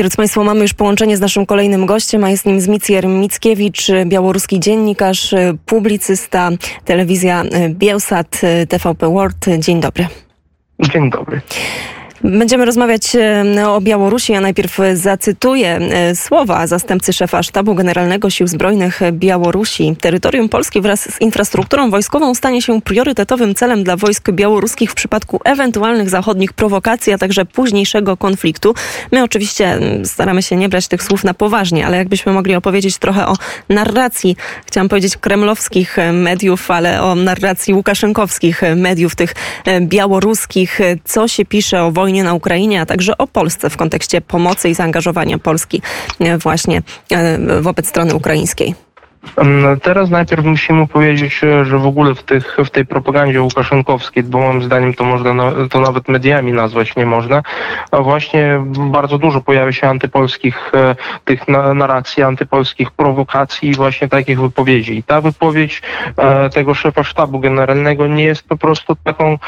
Drodzy Państwo, mamy już połączenie z naszym kolejnym gościem, a jest nim Zmicjer Mickiewicz, białoruski dziennikarz, publicysta, telewizja Bielsat, TVP World. Dzień dobry. Dzień dobry. Będziemy rozmawiać e, o Białorusi. Ja najpierw zacytuję e, słowa zastępcy szefa Sztabu Generalnego Sił Zbrojnych Białorusi. Terytorium Polski wraz z infrastrukturą wojskową stanie się priorytetowym celem dla wojsk białoruskich w przypadku ewentualnych zachodnich prowokacji, a także późniejszego konfliktu. My oczywiście staramy się nie brać tych słów na poważnie, ale jakbyśmy mogli opowiedzieć trochę o narracji, chciałam powiedzieć kremlowskich mediów, ale o narracji łukaszenkowskich mediów, tych e, białoruskich. Co się pisze o wojnie wojnie na Ukrainie, a także o Polsce w kontekście pomocy i zaangażowania Polski e, właśnie e, wobec strony ukraińskiej. Teraz najpierw musimy powiedzieć, e, że w ogóle w, tych, w tej propagandzie łukaszenkowskiej, bo moim zdaniem to można to nawet mediami nazwać nie można, właśnie bardzo dużo pojawia się antypolskich e, tych narracji, antypolskich prowokacji i właśnie takich wypowiedzi. I ta wypowiedź e, tego szefa sztabu generalnego nie jest po prostu taką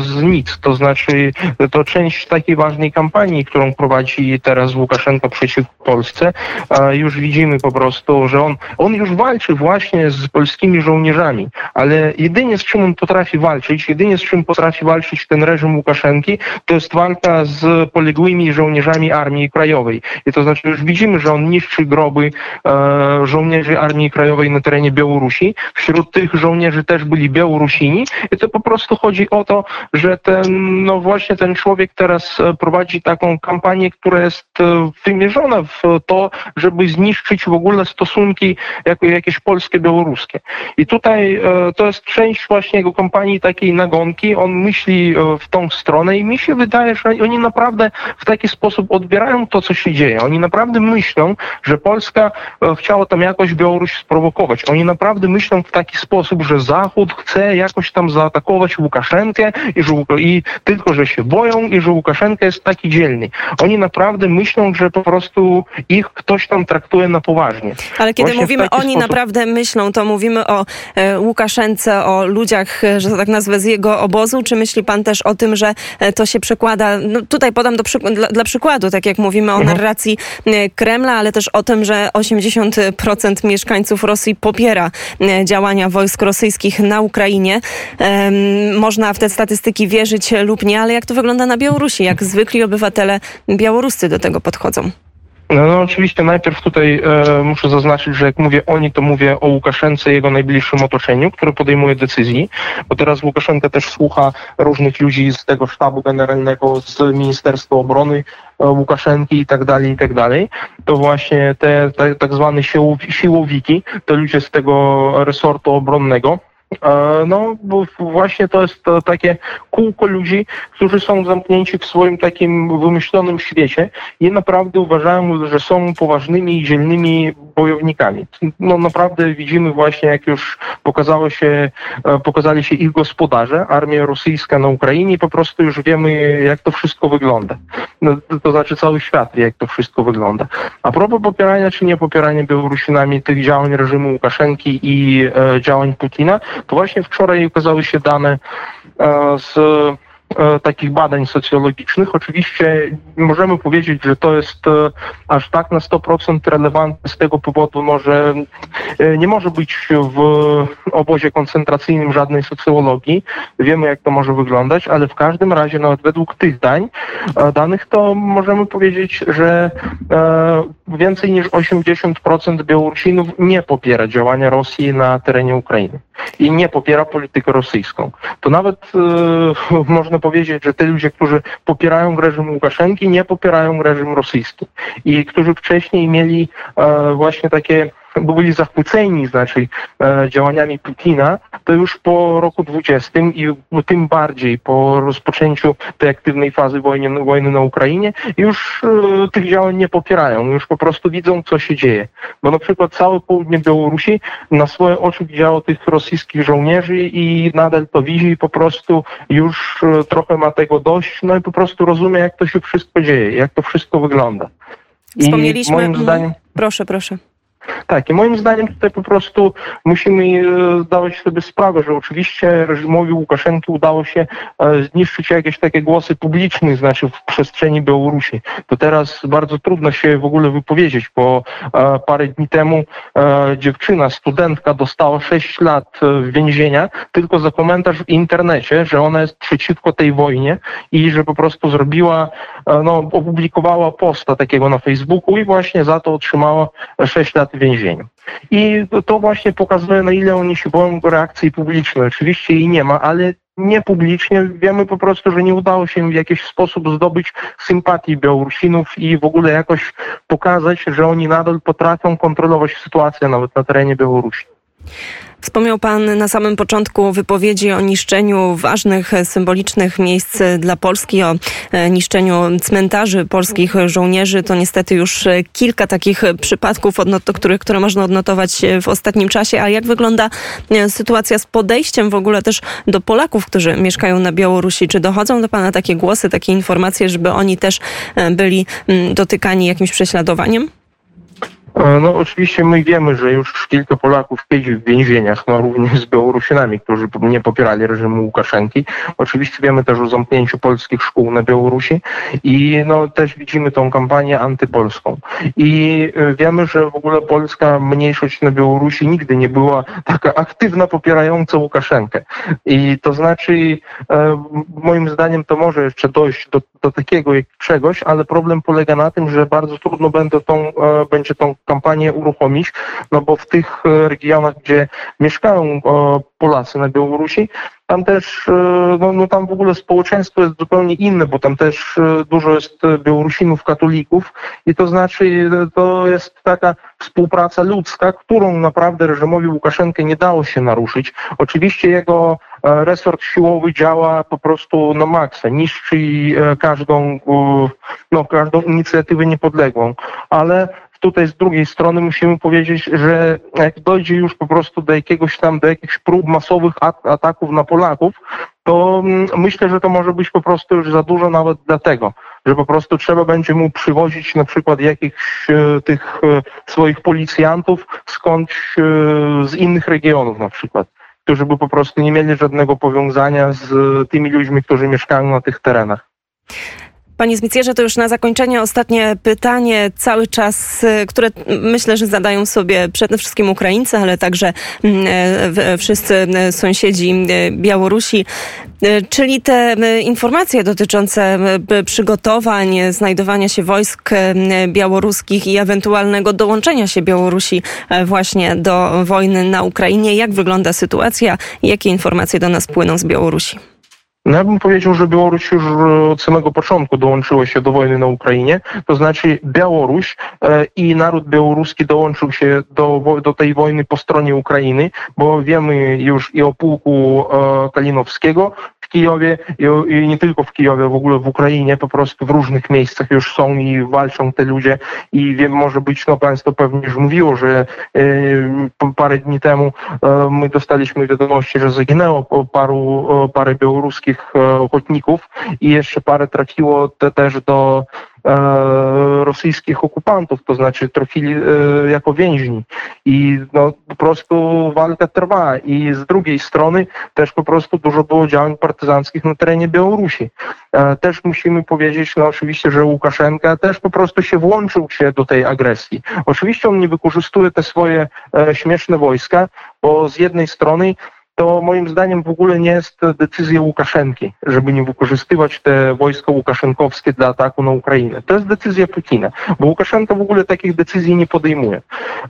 z nic. To znaczy to część takiej ważnej kampanii, którą prowadzi teraz Łukaszenko przeciwko Polsce. Już widzimy po prostu, że on, on on już walczy właśnie z polskimi żołnierzami, ale jedynie z czym on potrafi walczyć, jedynie z czym potrafi walczyć ten reżim Łukaszenki, to jest walka z poległymi żołnierzami Armii Krajowej. I to znaczy już widzimy, że on niszczy groby e, żołnierzy Armii Krajowej na terenie Białorusi. Wśród tych żołnierzy też byli Białorusini i to po prostu chodzi o to, że ten, no właśnie ten człowiek teraz e, prowadzi taką kampanię, która jest e, wymierzona w to, żeby zniszczyć w ogóle stosunki jako jakieś polskie, białoruskie. I tutaj e, to jest część właśnie jego kampanii takiej nagonki. On myśli e, w tą stronę i mi się wydaje, że oni naprawdę w taki sposób odbierają to, co się dzieje. Oni naprawdę myślą, że Polska e, chciała tam jakoś Białoruś sprowokować. Oni naprawdę myślą w taki sposób, że Zachód chce jakoś tam zaatakować Łukaszenkę i, że, i tylko, że się boją i że Łukaszenka jest taki dzielny. Oni naprawdę myślą, że po prostu ich ktoś tam traktuje na poważnie. Ale kiedy Właśnie mówimy oni sposób. naprawdę myślą, to mówimy o e, Łukaszence, o ludziach, e, że tak nazwę, z jego obozu, czy myśli pan też o tym, że e, to się przekłada, no tutaj podam do dla, dla, przykładu, tak jak mówimy o mhm. narracji Kremla, ale też o tym, że 80% mieszkańców Rosji popiera działania wojsk rosyjskich na Ukrainie. Można w te statystyki wierzyć lub nie, ale jak to wygląda na Białorusi? Jak zwykli obywatele białoruscy do tego podchodzą? No, no oczywiście najpierw tutaj e, muszę zaznaczyć, że jak mówię oni, to mówię o Łukaszence i jego najbliższym otoczeniu, które podejmuje decyzji, bo teraz Łukaszenka też słucha różnych ludzi z tego sztabu generalnego, z Ministerstwa Obrony e, Łukaszenki i tak dalej, i tak dalej. To właśnie te, te tak zwane siłowiki, to ludzie z tego resortu obronnego, no, bo właśnie to jest to takie kółko ludzi, którzy są zamknięci w swoim takim wymyślonym świecie. I naprawdę uważają, że są poważnymi i dzielnymi bojownikami. No naprawdę widzimy właśnie, jak już pokazało się, e, pokazali się ich gospodarze, armia rosyjska na Ukrainie, po prostu już wiemy, jak to wszystko wygląda. No, to znaczy cały świat wie, jak to wszystko wygląda. A propos popierania czy nie popierania Białorusinami tych działań reżimu Łukaszenki i e, działań Putina, to właśnie wczoraj ukazały się dane e, z takich badań socjologicznych. Oczywiście możemy powiedzieć, że to jest e, aż tak na 100% relevantne z tego powodu, no, że e, nie może być w obozie koncentracyjnym żadnej socjologii. Wiemy, jak to może wyglądać, ale w każdym razie, nawet według tych dań, danych, to możemy powiedzieć, że więcej niż 80% Białorusinów nie popiera działania Rosji na terenie Ukrainy i nie popiera politykę rosyjską. To nawet można powiedzieć, że te ludzie, którzy popierają reżim Łukaszenki, nie popierają reżim rosyjski i którzy wcześniej mieli e, właśnie takie byli zachwyceni znaczy, e, działaniami Putina, to już po roku 20 i tym bardziej po rozpoczęciu tej aktywnej fazy wojny, wojny na Ukrainie już e, tych działań nie popierają, już po prostu widzą, co się dzieje. Bo na przykład całe południe Białorusi na swoje oczy widziało tych rosyjskich żołnierzy i nadal to widzi i po prostu już e, trochę ma tego dość, no i po prostu rozumie, jak to się wszystko dzieje, jak to wszystko wygląda. Wspomnieliśmy... I moim zdaniem... Proszę, proszę. Tak, i moim zdaniem tutaj po prostu musimy e, zdawać sobie sprawę, że oczywiście reżimowi Łukaszenki udało się e, zniszczyć jakieś takie głosy publiczne, znaczy w przestrzeni Białorusi. To teraz bardzo trudno się w ogóle wypowiedzieć, bo e, parę dni temu dziewczyna, studentka dostała 6 lat więzienia tylko za komentarz w internecie, że ona jest przeciwko tej wojnie i że po prostu zrobiła, no, opublikowała posta takiego na Facebooku i właśnie za to otrzymała 6 lat więzienia. I to właśnie pokazuje, na ile oni się boją reakcji publicznej. Oczywiście jej nie ma, ale nie publicznie. Wiemy po prostu, że nie udało się w jakiś sposób zdobyć sympatii Białorusinów i w ogóle jakoś pokazać, że oni nadal potrafią kontrolować sytuację nawet na terenie Białorusi. Wspomniał Pan na samym początku wypowiedzi o niszczeniu ważnych, symbolicznych miejsc dla Polski, o e, niszczeniu cmentarzy polskich żołnierzy. To niestety już kilka takich przypadków, które, które można odnotować w ostatnim czasie. A jak wygląda e, sytuacja z podejściem w ogóle też do Polaków, którzy mieszkają na Białorusi? Czy dochodzą do Pana takie głosy, takie informacje, żeby oni też e, byli mm, dotykani jakimś prześladowaniem? E, no oczywiście my wiemy, że już kilka Polaków siedzi w więzieniach, no również z Białorusinami, którzy nie popierali reżimu Łukaszenki. Oczywiście wiemy też o zamknięciu polskich szkół na Białorusi i no też widzimy tą kampanię antypolską. I e, wiemy, że w ogóle polska mniejszość na Białorusi nigdy nie była taka aktywna popierająca Łukaszenkę. I to znaczy, e, moim zdaniem to może jeszcze dojść do, do takiego czegoś, ale problem polega na tym, że bardzo trudno będzie tą, będzie tą kampanię uruchomić, no bo w tych e, regionach, gdzie mieszkają e, Polacy na Białorusi, tam też, e, no, no tam w ogóle społeczeństwo jest zupełnie inne, bo tam też dużo jest Białorusinów, katolików i to znaczy to jest taka współpraca ludzka, którą naprawdę reżimowi Łukaszenkę nie dało się naruszyć. Oczywiście jego resort siłowy działa po prostu na maksa, niszczy każdą, no, każdą inicjatywę niepodległą, ale tutaj z drugiej strony musimy powiedzieć, że jak dojdzie już po prostu do jakiegoś tam, do jakichś prób masowych ataków na Polaków, to mm, myślę, że to może być po prostu już za dużo nawet dlatego, że po prostu trzeba będzie mu przywozić na przykład jakichś e, tych e, swoich policjantów skądś e, z innych regionów na przykład którzy by po prostu nie mieli żadnego powiązania z tymi ludźmi, którzy mieszkają na tych terenach. Panie Zmicjerze, to już na zakończenie ostatnie pytanie, cały czas, y, które myślę, że zadają sobie przede wszystkim Ukraińcy, ale także mm, wszyscy e, sąsiedzi e, Białorusi. Czyli te informacje dotyczące przygotowań, znajdowania się wojsk białoruskich i ewentualnego dołączenia się Białorusi właśnie do wojny na Ukrainie. Jak wygląda sytuacja? Jakie informacje do nas płyną z Białorusi? No ja bym powiedział, że Białoruś już od samego początku dołączyła się do wojny na Ukrainie, to znaczy Białoruś e, i naród białoruski dołączył się do, do tej wojny po stronie Ukrainy, bo wiemy już i o pułku e, Kalinowskiego, Kijowie i, i, nie tylko w Kijowie, w ogóle w Ukrainie, po prostu w różnych miejscach już są i walczą te ludzie. I wiem, może być, no Państwo pewnie już mówiło, że e, parę dni temu e, my dostaliśmy wiadomości, że zaginęło paru, e, parę białoruskich e, ochotników i jeszcze parę trafiło te też do rosyjskich okupantów, to znaczy trafili e, jako więźni. I no, po prostu walka trwa. I z drugiej strony też po prostu dużo było działań partyzanckich na terenie Białorusi. E, też musimy powiedzieć, no oczywiście, że Łukaszenka też po prostu się włączył się do tej agresji. Oczywiście on nie wykorzystuje te swoje śmieszne wojska, bo z jednej strony to moim zdaniem w ogóle nie jest decyzja Łukaszenki, żeby nie wykorzystywać te wojska łukaszenkowskie dla ataku na Ukrainę. To jest decyzja Putina, bo Łukaszenka w ogóle takich decyzji nie podejmuje.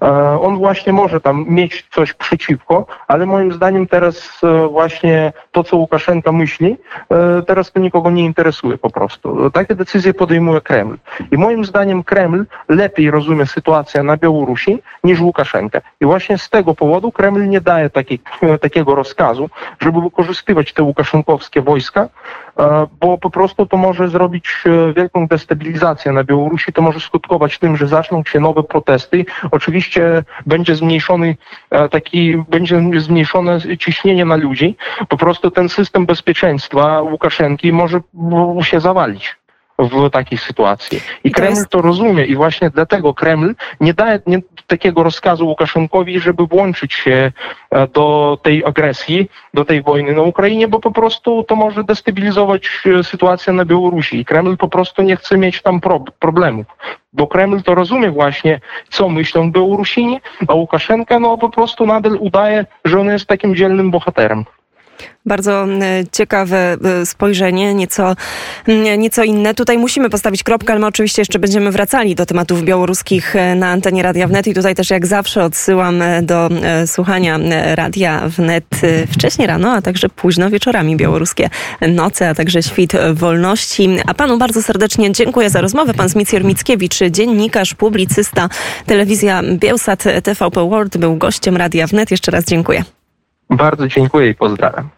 E, on właśnie może tam mieć coś przeciwko, ale moim zdaniem teraz e, właśnie to, co Łukaszenka myśli, e, teraz to nikogo nie interesuje po prostu. Takie decyzje podejmuje Kreml. I moim zdaniem Kreml lepiej rozumie sytuację na Białorusi niż Łukaszenka. I właśnie z tego powodu Kreml nie daje takiej, takiego rozkazu, żeby wykorzystywać te łukaszenkowskie wojska, e, bo po prostu to może zrobić e, wielką destabilizację na Białorusi, to może skutkować tym, że zaczną się nowe protesty. Oczywiście będzie zmniejszony e, taki, będzie zmniejszone ciśnienie na ludzi. Po prostu ten system bezpieczeństwa Łukaszenki może się zawalić. W takiej sytuacji. I, I to Kreml jest- to rozumie i właśnie dlatego Kreml nie daje nie, takiego rozkazu Łukaszenkowi, żeby włączyć się e, do tej agresji, do tej wojny na Ukrainie, bo po prostu to może destabilizować e, sytuację na Białorusi i Kreml po prostu nie chce mieć tam pro, problemów. Bo Kreml to rozumie właśnie, co myślą Białorusini, a Łukaszenka no po prostu nadal udaje, że on jest takim dzielnym bohaterem. Bardzo e, ciekawe e, spojrzenie, nieco, m, nieco inne. Tutaj musimy postawić kropkę, ale my oczywiście jeszcze będziemy wracali do tematów białoruskich e, na antenie Radia Wnet i tutaj też jak zawsze odsyłam do słuchania Radia Wnet wcześnie rano, a także późno wieczorami białoruskie noce, a także świt wolności. A panu bardzo serdecznie dziękuję za rozmowę. Pan Zmicjer Mickiewicz, dziennikarz, publicysta, telewizja Bielsat TVP World był gościem Radia Wnet. Jeszcze raz dziękuję. Bardzo dziękuję i pozdrawiam.